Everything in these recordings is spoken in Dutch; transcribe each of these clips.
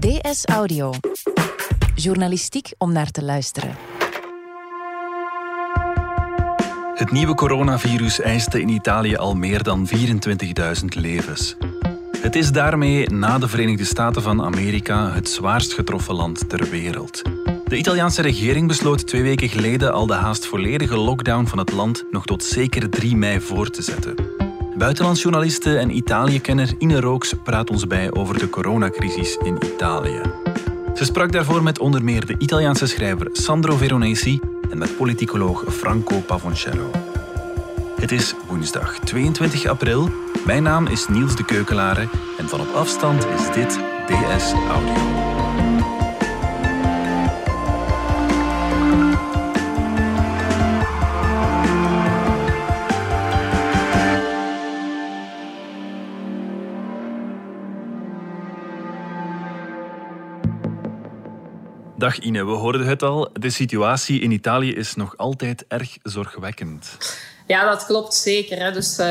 DS Audio. Journalistiek om naar te luisteren. Het nieuwe coronavirus eiste in Italië al meer dan 24.000 levens. Het is daarmee na de Verenigde Staten van Amerika het zwaarst getroffen land ter wereld. De Italiaanse regering besloot twee weken geleden al de haast volledige lockdown van het land nog tot zeker 3 mei voor te zetten. Buitenlandsjournaliste en Italië-kenner Ine Rooks praat ons bij over de coronacrisis in Italië. Ze sprak daarvoor met onder meer de Italiaanse schrijver Sandro Veronesi en met politicoloog Franco Pavoncello. Het is woensdag 22 april. Mijn naam is Niels de Keukelare en van op afstand is dit DS Audio. Dag Ine, we hoorden het al. De situatie in Italië is nog altijd erg zorgwekkend. Ja, dat klopt zeker. Hè. Dus uh,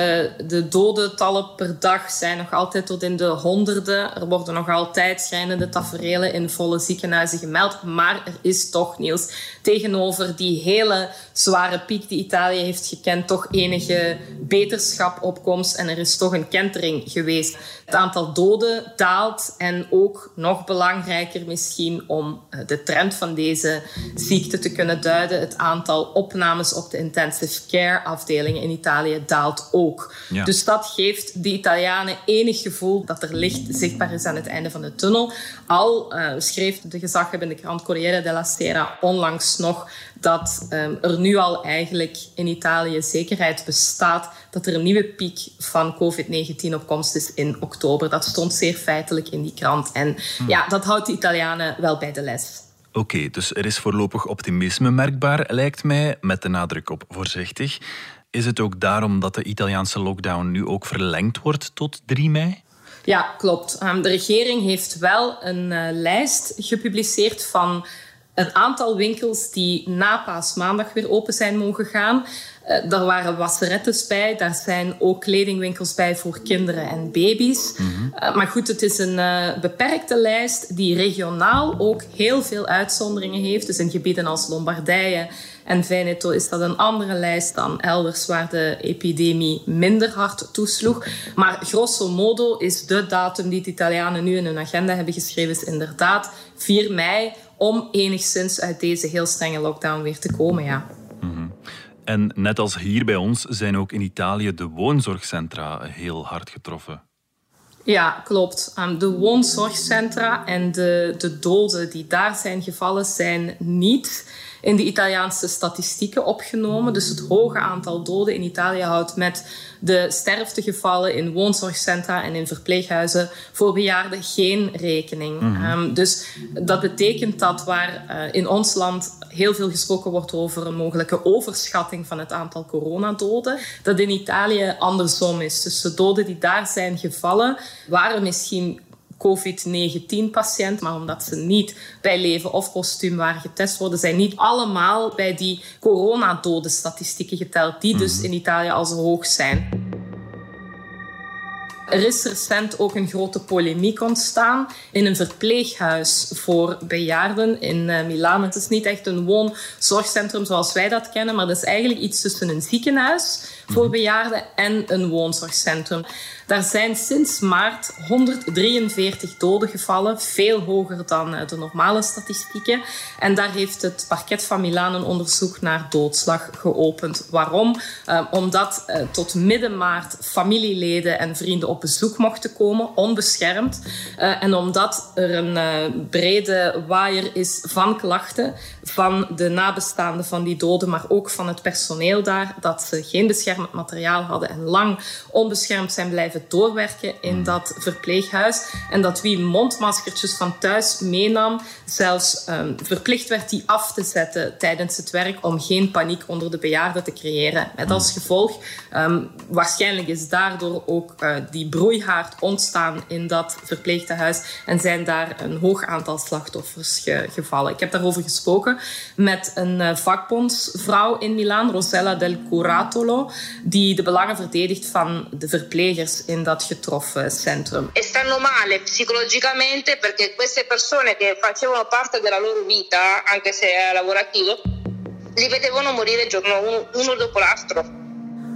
de dodentallen per dag zijn nog altijd tot in de honderden. Er worden nog altijd schrijnende taferelen in volle ziekenhuizen gemeld. Maar er is toch, Niels, tegenover die hele zware piek die Italië heeft gekend, toch enige beterschap opkomst. En er is toch een kentering geweest. Het aantal doden daalt. En ook nog belangrijker misschien om eh, de trend van deze ziekte te kunnen duiden. Het aantal opnames op de intensive care afdeling afdelingen in Italië daalt ook. Dus dat geeft de Italianen enig gevoel dat er licht zichtbaar is aan het einde van de tunnel. Al uh, schreef de gezaghebbende krant Corriere della Sera onlangs nog dat um, er nu al eigenlijk in Italië zekerheid bestaat dat er een nieuwe piek van COVID-19 op komst is in oktober. Dat stond zeer feitelijk in die krant. En hm. ja, dat houdt de Italianen wel bij de les. Oké, dus er is voorlopig optimisme merkbaar, lijkt mij, met de nadruk op voorzichtig. Is het ook daarom dat de Italiaanse lockdown nu ook verlengd wordt tot 3 mei? Ja, klopt. Ehm, de regering heeft wel een uh, lijst gepubliceerd van een aantal winkels die na paasmaandag weer open zijn mogen gaan. Uh, daar waren wasserettes bij, daar zijn ook kledingwinkels bij voor kinderen en baby's. Mm uh, maar goed, het is een uh, beperkte lijst die regionaal ook heel veel uitzonderingen heeft. Dus in gebieden als Lombardije en Veneto is dat een andere lijst dan elders waar de epidemie minder hard toesloeg. Maar grosso modo is de datum die de Italianen nu in hun agenda hebben geschreven, is inderdaad 4 mei om enigszins uit deze heel strenge lockdown weer te komen. Ja. Mhm. En net als hier bij ons zijn ook in Italië de woonzorgcentra heel hard getroffen. Ja, klopt. Ehm, de woonzorgcentra en de, de doden die daar zijn gevallen zijn niet in de Italiaanse statistieken opgenomen. Dus het hoge aantal doden in Italië houdt met de sterftegevallen in woonzorgcentra en in verpleeghuizen voor bejaarden geen rekening. Mhm. Ehm, dus dat betekent dat waar uh, in ons land heel veel gesproken wordt over een mogelijke overschatting van het aantal coronadoden, dat in Italië andersom is. Dus de doden die daar zijn gevallen waren misschien COVID-19-patiënt, maar omdat ze niet bij leven of postuum waren getest worden, zijn niet allemaal bij die coronadodenstatistieken geteld, die dus mhm. in Italië al zo hoog zijn. Er is recent ook een grote polemiek ontstaan in een verpleeghuis voor bejaarden in uh, Milaan. Het is niet echt een woonzorgcentrum zoals wij dat kennen, maar dat is eigenlijk iets tussen een ziekenhuis voor mhm. bejaarden en een woonzorgcentrum. Daar zijn sinds maart 143 doden gevallen, veel hoger dan eh, de normale statistieken. En daar heeft het parket van Milaan een onderzoek naar doodslag geopend. Waarom? Uh, omdat uh, tot midden maart familieleden en vrienden op bezoek mochten komen, onbeschermd. Uh, en omdat er een brede waaier is van klachten van de nabestaanden van die doden, maar ook van het personeel daar, dat ze geen beschermend materiaal hadden en lang onbeschermd zijn blijven doorwerken in hmm. dat verpleeghuis. En dat wie mondmaskertjes van thuis meenam, zelfs um, verplicht werd die af te zetten tijdens het werk om geen paniek onder de bejaarden te creëren. Met als hmm. gevolg, um, waarschijnlijk is daardoor ook uh, die broeihaard ontstaan in dat verpleegtehuis en zijn daar een hoog aantal slachtoffers gevallen. Ik heb daarover gesproken met een uh, vakbondsvrouw in Milaan, Rosella del Curatolo, die de belangen verdedigt van de verplegers in dat getroffen centrum. E stanno male psicologicamente perché queste persone che facevano parte della loro vita, anche se lavorativo, li vedevano morire giorno uno, uno dopo l'altro.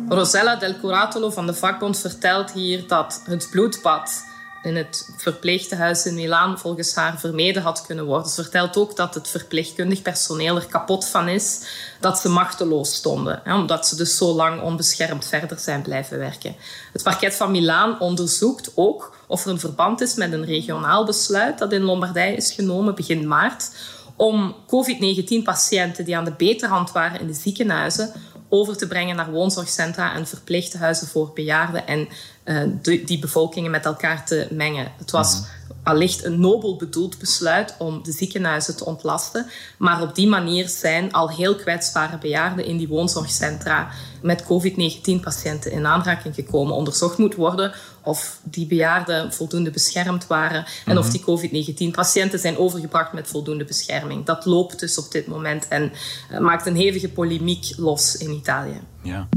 Rosella del Curatolo van de vakbond vertelt hier dat het bloedbad in het verpleegtehuis in Milaan volgens haar vermeden had kunnen worden. Ze vertelt ook dat het verpleegkundig personeel er kapot van is dat ze machteloos stonden, hè, omdat ze dus zo lang onbeschermd verder zijn blijven werken. Het parket van Milaan onderzoekt ook of er een verband is met een regionaal besluit dat in Lombardije is genomen begin maart om COVID-19-patiënten die aan de beterhand waren in de ziekenhuizen over te brengen naar woonzorgcentra en verpleegtehuizen voor bejaarden en uh, die bevolkingen met elkaar te mengen. Het was mhm. allicht een nobel bedoeld besluit om de ziekenhuizen te ontlasten, maar op die manier zijn al heel kwetsbare bejaarden in die woonzorgcentra met COVID-19-patiënten in aanraking gekomen. Onderzocht moet worden of die bejaarden voldoende beschermd waren en of mhm. die COVID-19-patiënten zijn overgebracht met voldoende bescherming. Dat loopt dus op dit moment en uh, maakt een hevige polemiek los in Italië. Ja.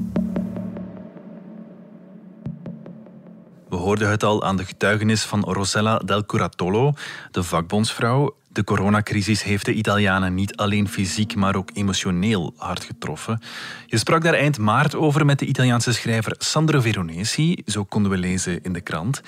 We hoorden het al aan de getuigenis van Rosella del Curatolo, de vakbondsvrouw. De coronacrisis heeft de Italianen niet alleen fysiek, maar ook emotioneel hard getroffen. Je sprak daar eind maart over met de Italiaanse schrijver Sandro Veronesi, zo konden we lezen in de krant.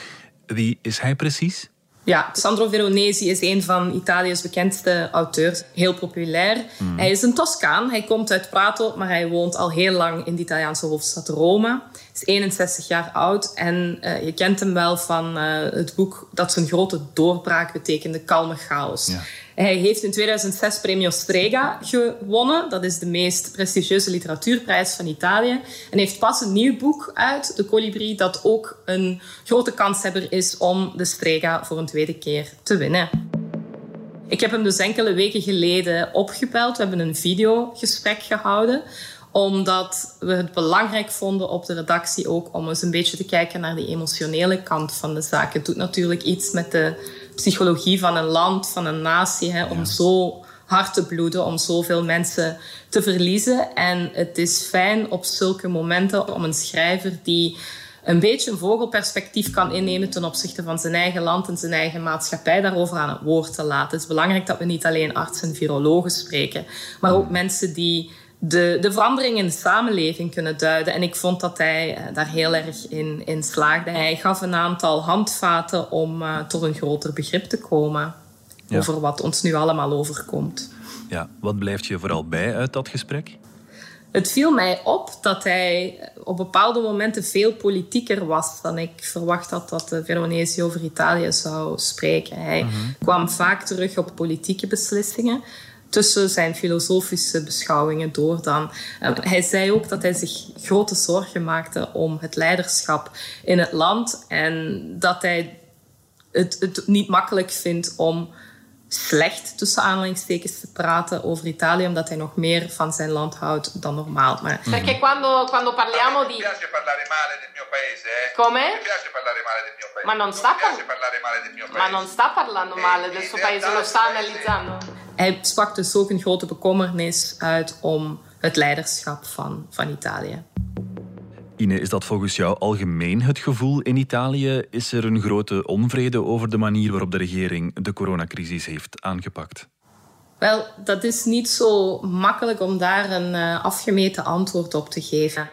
Wie is hij precies? Ja, Sandro Veronesi is een van Italië's bekendste auteurs. Heel populair. Hmm. Hij is een Toscaan. Hij komt uit Prato, maar hij woont al heel lang in de Italiaanse hoofdstad Rome. Is 61 jaar oud en uh, je kent hem wel van uh, het boek dat zijn grote doorbraak betekende, Kalme Chaos. Ja. Hij heeft in 2006 Premio Strega gewonnen. Dat is de meest prestigieuze literatuurprijs van Italië. En heeft pas een nieuw boek uit, De Colibri, dat ook een grote kanshebber is om de Strega voor een tweede keer te winnen. Ik heb hem dus enkele weken geleden opgebeld. We hebben een videogesprek gehouden omdat we het belangrijk vonden op de redactie ook om eens een beetje te kijken naar die emotionele kant van de zaak. Het doet natuurlijk iets met de psychologie van een land, van een natie, hè, om zo hard te bloeden, om zoveel mensen te verliezen. En het is fijn op zulke momenten om een schrijver die een beetje een vogelperspectief kan innemen ten opzichte van zijn eigen land en zijn eigen maatschappij daarover aan het woord te laten. Het is belangrijk dat we niet alleen artsen en virologen spreken, maar ook mensen die de, de verandering in de samenleving kunnen duiden. En ik vond dat hij eh, daar heel erg in, in slaagde. Hij gaf een aantal handvaten om uh, tot een groter begrip te komen over wat ons nu allemaal overkomt. Ja, wat blijft je vooral bij uit dat gesprek? Het viel mij op dat hij op bepaalde momenten veel politieker was dan ik verwacht had dat de Veronese over Italië zou spreken. Hij mhm. kwam vaak terug op politieke beslissingen tussen zijn filosofische beschouwingen door dan. Ehm, hij zei ook dat hij zich grote zorgen maakte om het leiderschap in het land en dat hij het, het niet makkelijk vindt om slecht tussen aanhalingstekens te praten over Italië, omdat hij nog meer van zijn land houdt dan normaal. Maar... Perché quando, quando parliamo di... Mi piace parlare male del mio paese, eh? Come? Mi piace parlare male del mio paese. Ma non sta, par... parlare male del mio paese. Ma non sta parlando male del suo paese, lo sta analizzando. Hij sprak dus ook een grote bekommernis uit om het leiderschap van, van Italië. Ine, is dat volgens jou algemeen het gevoel in Italië? Is er een grote onvrede over de manier waarop de regering de coronacrisis heeft aangepakt? Wel, dat is niet zo makkelijk om daar een uh, afgemeten antwoord op te geven.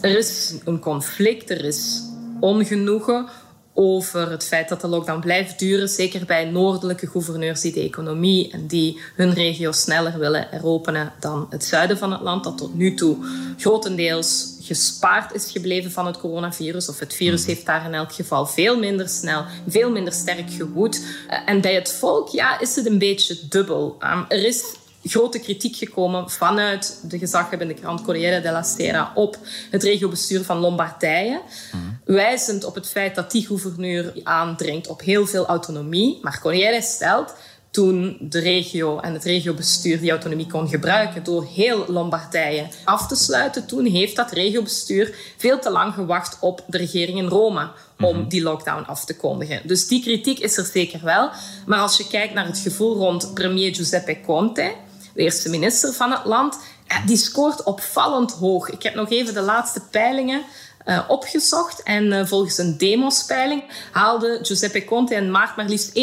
Er is een conflict, er is ongenoegen over het feit dat de lockdown blijft duren. Zeker bij noordelijke gouverneurs die de economie en die hun regio sneller willen heropenen dan het zuiden van het land, dat tot nu toe grotendeels gespaard is gebleven van het coronavirus. Of het virus heeft daar in elk geval veel minder snel, veel minder sterk gewoed. Eh, en bij het volk ja, is het een beetje dubbel. Um, er is grote kritiek gekomen vanuit de gezaghebbende krant Corriere della Sera op het regiobestuur van Lombardije. Mhm. Wijzend op het feit dat die gouverneur aandringt op heel veel autonomie. Maar Corriere stelt toen de regio en het regiobestuur die autonomie kon gebruiken door heel Lombardije af te sluiten, toen heeft dat regiobestuur veel te lang gewacht op de regering in Rome om mhm. die lockdown af te kondigen. Dus die kritiek is er zeker wel. Maar als je kijkt naar het gevoel rond premier Giuseppe Conte, de eerste minister van het land, die scoort opvallend hoog. Ik heb nog even de laatste peilingen uh, opgezocht. En uh, volgens een demospeiling haalde Giuseppe Conte in maart maar liefst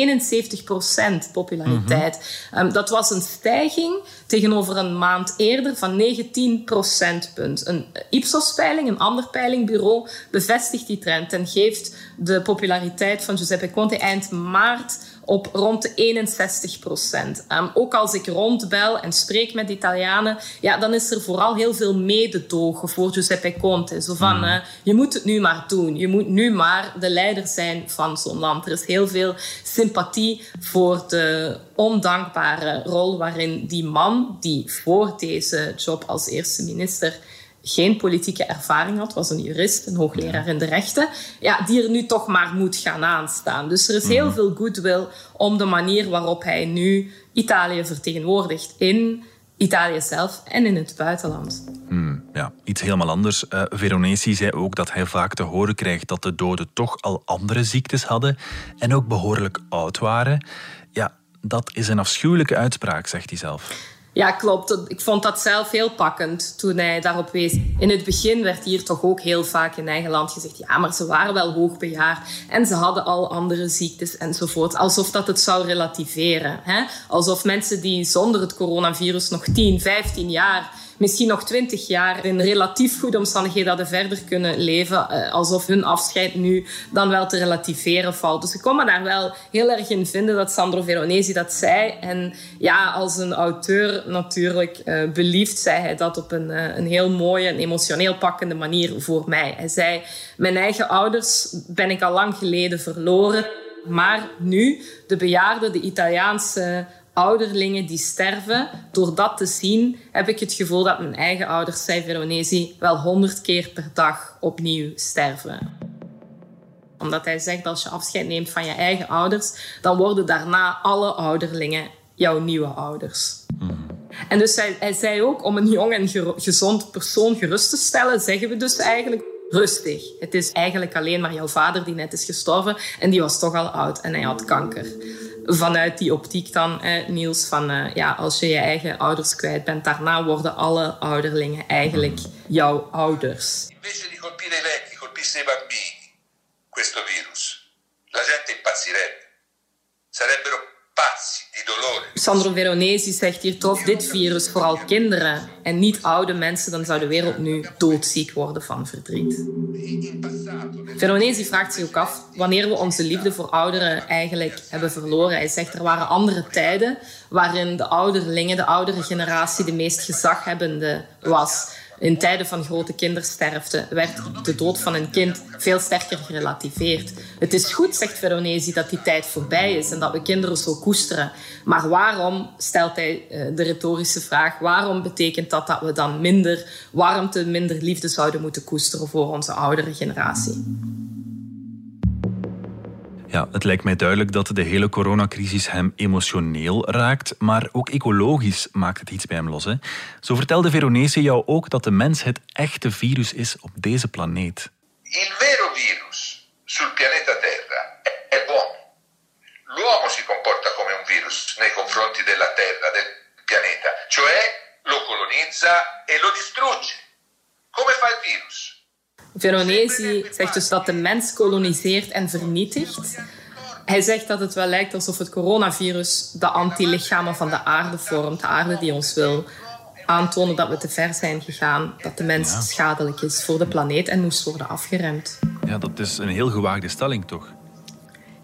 71% populariteit. Mm um, dat was een stijging tegenover een maand eerder van 19 procentpunt. Een Ipsos-peiling, een ander peilingbureau, bevestigt die trend en geeft de populariteit van Giuseppe Conte eind maart op rond de 61 procent. Um, ook als ik rondbel en spreek met Italianen, ja, dan is er vooral heel veel mededogen voor Giuseppe Conte. Zo van, uh, je moet het nu maar doen. Je moet nu maar de leider zijn van zo'n land. Er is heel veel sympathie voor de ondankbare rol waarin die man, die voor deze job als eerste minister geen politieke ervaring had, was een jurist, een hoogleraar in de rechten, ja, die er nu toch maar moet gaan aanstaan. Dus er is heel mhm. veel goodwill om de manier waarop hij nu Italië vertegenwoordigt in Italië zelf en in het buitenland. Hmm, ja, iets helemaal anders. Uh, Veronesi zei ook dat hij vaak te horen krijgt dat de doden toch al andere ziektes hadden en ook behoorlijk oud waren. Ja, dat is een afschuwelijke uitspraak, zegt hij zelf. Ja, klopt. Ik vond dat zelf heel pakkend toen hij daarop wees. In het begin werd hier toch ook heel vaak in eigen land gezegd: ja, maar ze waren wel hoogbejaard en ze hadden al andere ziektes enzovoort. Alsof dat het zou relativeren. Hè? Alsof mensen die zonder het coronavirus nog 10, 15 jaar misschien nog twintig jaar in relatief goede omstandigheden hadden verder kunnen leven. Eh, alsof hun afscheid nu dan wel te relativeren valt. Dus ik kon me daar wel heel erg in vinden dat Sandro Veronesi dat zei. En ja, als een auteur natuurlijk uh, beliefd zei hij dat op een, uh, een heel mooie en emotioneel pakkende manier voor mij. Hij zei, mijn eigen ouders ben ik al lang geleden verloren. Maar nu, de bejaarden, de Italiaanse ouderlingen die sterven. Door dat te zien heb ik het gevoel dat mijn eigen ouders, zei Veronesi, wel honderd keer per dag opnieuw sterven omdat hij zegt, als je afscheid neemt van je eigen ouders, dan worden daarna alle ouderlingen jouw nieuwe ouders. Hmm. En dus hij, hij, zei ook, om een jong en gezond persoon gerust te stellen, zeggen we dus eigenlijk rustig. Het is eigenlijk alleen maar jouw vader die net is gestorven en die was toch al oud en hij had kanker vanuit die optiek dan, eh, Niels, van uh, ja, als je je eigen ouders kwijt bent, daarna worden alle ouderlingen eigenlijk jouw ouders. Invece di colpire i vecchi, colpisse i bambini, questo virus, la gente impazzirebbe. Sarebbero Sandro Veronesi zegt hier toch, dit virus vooral kinderen en niet oude mensen, dan zou de wereld nu doodziek worden van verdriet. Veronesi vraagt zich ook af wanneer we onze liefde voor ouderen eigenlijk hebben verloren. Hij zegt er waren andere tijden waarin de ouderlingen, de oudere generatie, de meest gezaghebbende was. In tijden van grote kindersterfte werd de dood van een kind veel sterker gerelativeerd. Het is goed, zegt Veronesi, dat die tijd voorbij is en dat we kinderen zo koesteren. Maar waarom, stelt hij eh, de retorische vraag, waarom betekent dat dat we dan minder warmte, minder liefde zouden moeten koesteren voor onze oudere generatie? Ja, het lijkt mij duidelijk dat de hele coronacrisis hem emotioneel raakt, maar ook ecologisch maakt het iets bij hem los. Hè? Zo vertelde Veronese jou ook dat de mens het echte virus is op deze planeet. Il vero virus sul pianeta Terra è l'uomo. L'uomo si comporta come un virus nei confronti della Terra, del pianeta, cioè lo colonizza e lo distrugge. Come fa il virus? Veronesi zegt dus dat de mens koloniseert en vernietigt. Hij zegt dat het wel lijkt alsof het coronavirus de antilichamen van de aarde vormt. De aarde die ons wil aantonen dat we te ver zijn gegaan. Dat de mens schadelijk is voor de planeet en moest worden afgeremd. Ja, dat is een heel gewaagde stelling, toch?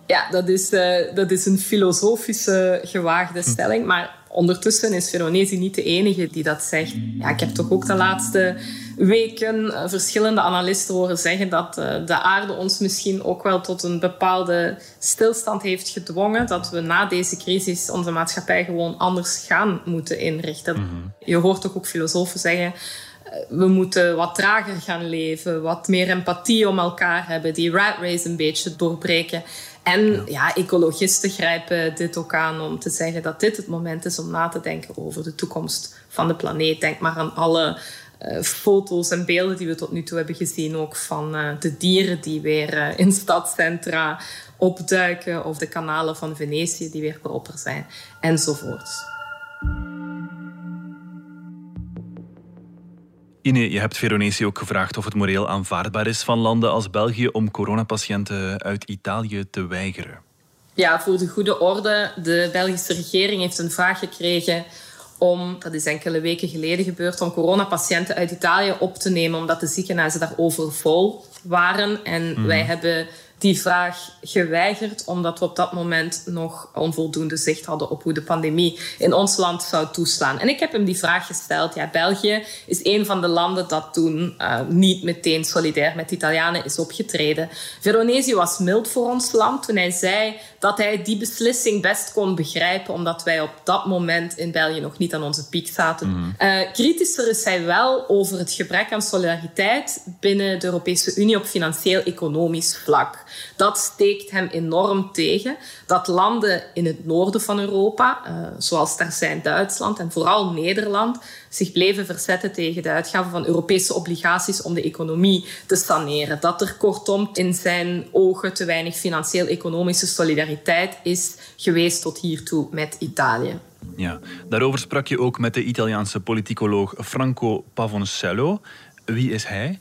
Ja, dat is, uh, dat is een filosofische gewaagde hm. stelling. Maar ondertussen is Veronesi niet de enige die dat zegt. Ja, ik heb toch ook de laatste weken eh, verschillende analisten horen zeggen dat eh, de aarde ons misschien ook wel tot een bepaalde stilstand heeft gedwongen. Dat we na deze crisis onze maatschappij gewoon anders gaan moeten inrichten. Mhm. Je hoort toch ook filosofen zeggen we moeten wat trager gaan leven, wat meer empathie om elkaar hebben, die rat race een beetje doorbreken. En ja. ecologisten grijpen dit ook aan om te zeggen dat dit het moment is om na te denken over de toekomst van de planeet. Denk maar aan alle foto's en beelden die we tot nu toe hebben gezien, ook van uh, de dieren die weer uh, in stadcentra opduiken, of de kanalen van Venetië die weer proper zijn, enzovoort. Ine, je hebt Veronesi ook gevraagd of het moreel aanvaardbaar is van landen als België om coronapatiënten uit Italië te weigeren. Ja, voor de goede orde. De Belgische regering heeft een vraag gekregen om, dat is enkele weken geleden gebeurd, om coronapatiënten uit Italië op te nemen, omdat de ziekenhuizen daar overvol waren. En mhm. wij hebben die vraag geweigerd, omdat we op dat moment nog onvoldoende zicht hadden op hoe de pandemie in ons land zou toeslaan. En ik heb hem die vraag gesteld. Ja, België is een van de landen dat toen uh, niet meteen solidair met de Italianen is opgetreden. Veronesi was mild voor ons land toen hij zei dat hij die beslissing best kon begrijpen, omdat wij op dat moment in België nog niet aan onze piek zaten. Mm. Uh, kritischer is hij wel over het gebrek aan solidariteit binnen de Europese Unie op financieel-economisch vlak. Dat steekt hem enorm tegen. Dat landen in het noorden van Europa, uh, zoals daar zijn Duitsland en vooral Nederland, zich bleven verzetten tegen de uitgaven van Europese obligaties om de economie te saneren. Dat er kortom in zijn ogen te weinig financieel-economische solidariteit is geweest tot hiertoe met Italië. Ja, daarover sprak je ook met de Italiaanse politicoloog Franco Pavoncello. Wie is hij?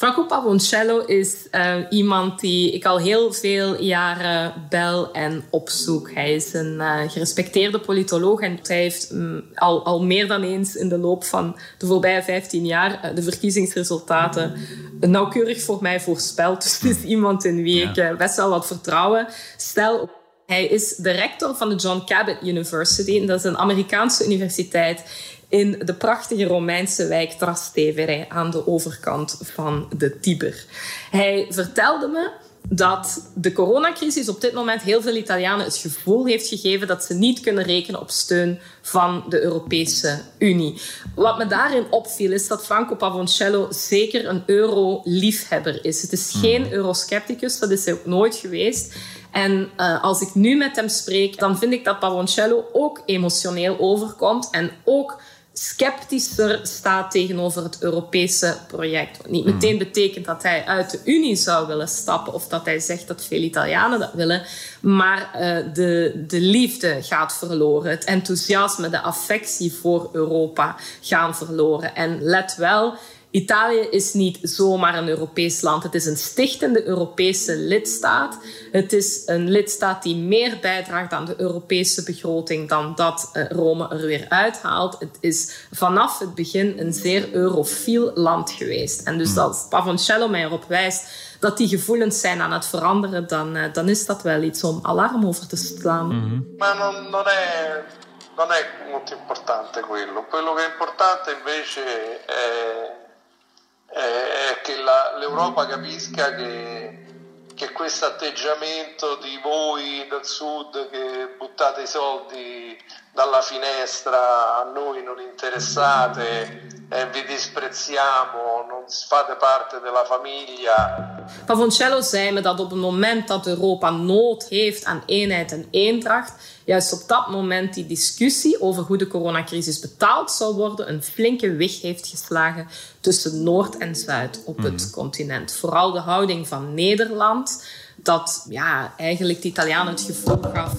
Franco Pavoncello is uh, iemand die ik al heel veel jaren bel en opzoek. Hij is een uh, gerespecteerde politoloog en hij heeft um, al, al meer dan eens in de loop van de voorbije 15 jaar uh, de verkiezingsresultaten nauwkeurig voor mij voorspeld. Dus het is iemand in wie ik best wel wat vertrouwen stel. Hij is de rector van de John Cabot University. En dat is een Amerikaanse universiteit in de prachtige Romeinse wijk Trastevere aan de overkant van de Tiber. Hij vertelde me dat de coronacrisis op dit moment heel veel Italianen het gevoel heeft gegeven dat ze niet kunnen rekenen op steun van de Europese Unie. Wat me daarin opviel is dat Franco Pavoncello zeker een euro-liefhebber is. Het is geen hmm. euroscepticus, dat is hij ook nooit geweest. En uh, als ik nu met hem spreek, dan vind ik dat Pavoncello ook emotioneel overkomt en ook sceptischer staat tegenover het Europese project. Wat niet meteen hmm. betekent dat hij uit de Unie zou willen stappen of dat hij zegt dat veel Italianen dat willen, maar uh, de, de liefde gaat verloren, het enthousiasme, de affectie voor Europa gaan verloren. En let wel, Italië is niet zomaar een Europees land. Het is een stichtende Europese lidstaat. Het is een lidstaat die meer bijdraagt aan de Europese begroting dan dat eh, Rome er weer uithaalt. Het is vanaf het begin een zeer eurofiel land geweest. En dus hmm. als Pavoncello mij erop wijst dat die gevoelens zijn aan het veranderen, dan, uh, dan is dat wel iets om alarm over te slaan. Mm -hmm. Maar non, è, non è molto importante quello. Quello che è importante invece è l'Europa capisca che, che questo atteggiamento di voi del sud che buttate i soldi dalla finestra, a noi non interessate, eh, vi disprezziamo, non fate parte della famiglia. Pavoncello zei me dat op het moment dat Europa nood heeft aan eenheid en eendracht, juist op dat moment die discussie over hoe de coronacrisis betaald zou worden een flinke weg heeft geslagen tussen Noord en Zuid op het mhm. continent. Vooral de houding van Nederland, dat ja, eigenlijk de Italianen het gevoel gaf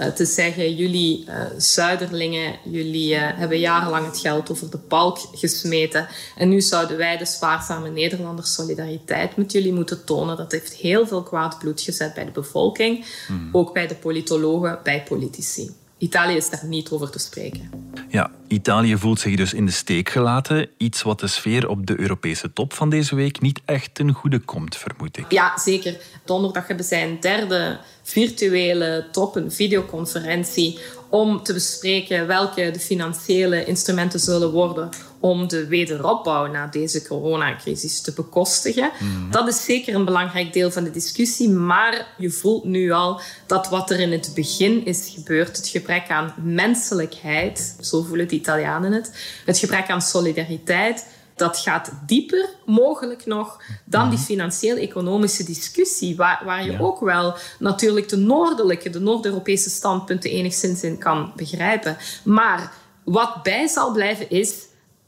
uh, te zeggen: jullie uh, zuiderlingen, jullie uh, hebben jarenlang het geld over de balk gesmeten. En nu zouden wij, de spaarzame Nederlanders, solidariteit met jullie moeten tonen. Dat heeft heel veel kwaad bloed gezet bij de bevolking, mm. ook bij de politologen, bij politici. Italië is daar niet over te spreken. Ja, Italië voelt zich dus in de steek gelaten. Iets wat de sfeer op de Europese top van deze week niet echt ten goede komt, vermoed ik. Ja, zeker. Donderdag hebben zij een derde virtuele top, een videoconferentie, om te bespreken welke de financiële instrumenten zullen worden om de wederopbouw na deze coronacrisis te bekostigen. Mhm. Dat is zeker een belangrijk deel van de discussie, maar je voelt nu al dat wat er in het begin is gebeurd, het gebrek aan menselijkheid, zo voelen de Italianen het, het gebrek aan solidariteit, dat gaat dieper, mogelijk nog, dan die mhm. financieel-economische discussie, waar, waar je ook wel natuurlijk de noordelijke, de Noord-Europese standpunten enigszins in kan begrijpen. Maar wat bij zal blijven is,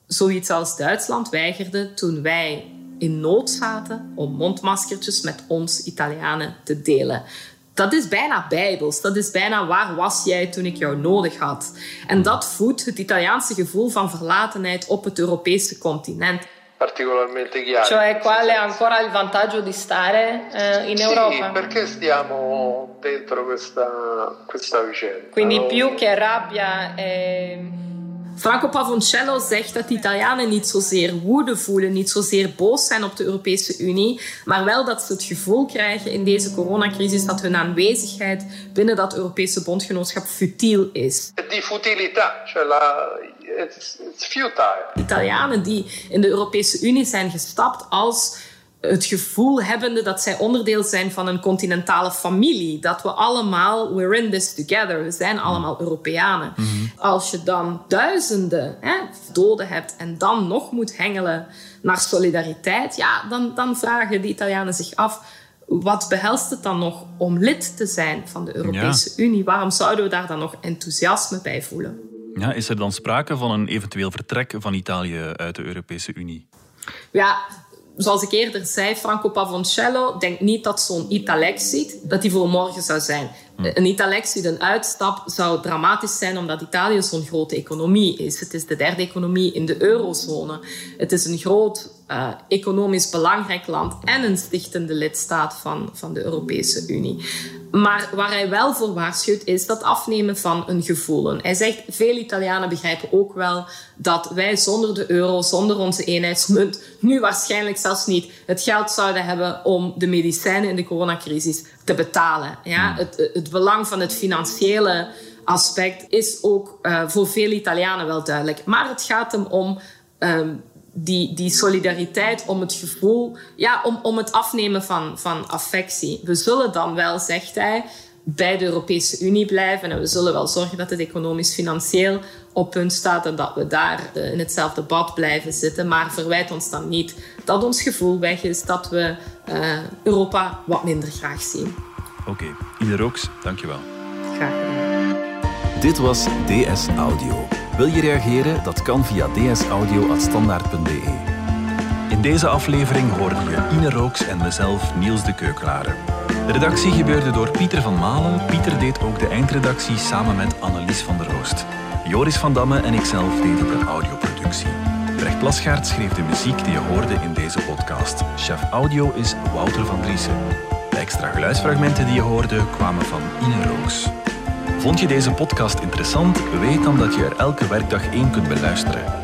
zoiets als Duitsland weigerde toen wij in nood zaten om mondmaskertjes met ons Italianen te delen. Dat is bijna bijbels. Dat is bijna waar was jij toen ik jou nodig had. En dat voedt het Italiaanse gevoel van verlatenheid op het Europese continent. Particolarmente chiaro. Cioè, qual è ancora il vantaggio di stare eh, in Europa? Sì, perché stiamo dentro questa, questa vicenda. Quindi no? più che rabbia e Franco Pavoncello zegt dat de Italianen niet zozeer woede voelen, niet zozeer boos zijn op de Europese Unie, maar wel dat ze het gevoel krijgen in deze coronacrisis dat hun aanwezigheid binnen dat Europese bondgenootschap futiel is. Die futiliteit, het is futile. Italianen die in de Europese Unie zijn gestapt als het gevoel hebbende dat zij onderdeel zijn van een continentale familie. Dat we allemaal, we're in this together. We zijn allemaal Europeanen. Mhm. Als je dan duizenden hè, doden hebt en dan nog moet hengelen naar solidariteit, ja, dan, dan vragen de Italianen zich af. Wat behelst het dan nog om lid te zijn van de Europese Unie? Waarom zouden we daar dan nog enthousiasme bij voelen? Ja, is er dan sprake van een eventueel vertrek van Italië uit de Europese Unie? Ja, zoals ik eerder zei, Franco Pavoncello denkt niet dat zo'n Italexit dat die voor morgen zou zijn. Een Italexit, een uitstap, zou dramatisch zijn omdat Italië zo'n grote economie is. Het is de derde economie in de eurozone. Het is een groot uh, economisch belangrijk land en een stichtende lidstaat van, van de Europese Unie. Maar waar hij wel voor waarschuwt, is dat afnemen van een gevoelen. Hij zegt, veel Italianen begrijpen ook wel dat wij zonder de euro, zonder onze eenheidsmunt, nu waarschijnlijk zelfs niet het geld zouden hebben om de medicijnen in de coronacrisis te betalen. Ja? Hmm. Het, het belang van het financiële aspect is ook uh, voor veel Italianen wel duidelijk. Maar het gaat hem om um, die, die solidariteit, om het gevoel, ja, om, om het afnemen van, van affectie. We zullen dan wel, zegt hij, bij de Europese Unie blijven en we zullen wel zorgen dat het economisch-financieel op punt staat en dat we daar eh, in hetzelfde bad blijven zitten. Maar verwijt ons dan niet dat ons gevoel weg is dat we uh, Europa wat minder graag zien. Oké, okay. Ine Rooks, dankjewel. Graag gedaan. Dit was DS Audio. Wil je reageren? Dat kan via dsaudio.standaard.be. In deze aflevering hoorde je Ine Rooks en mezelf Niels de Keukelare. De redactie gebeurde door Pieter van Malen. Pieter deed ook de eindredactie samen met Annelies van der Roost. Joris van Damme en ikzelf deden de audioproductie. Brecht Plasgaard schreef de muziek die je hoorde in deze podcast. Chef audio is Wouter van Driessen. De extra geluidsfragmenten die je hoorde kwamen van Ine Rooks. Vond je deze podcast interessant? Weet dan dat je er elke werkdag één kunt beluisteren.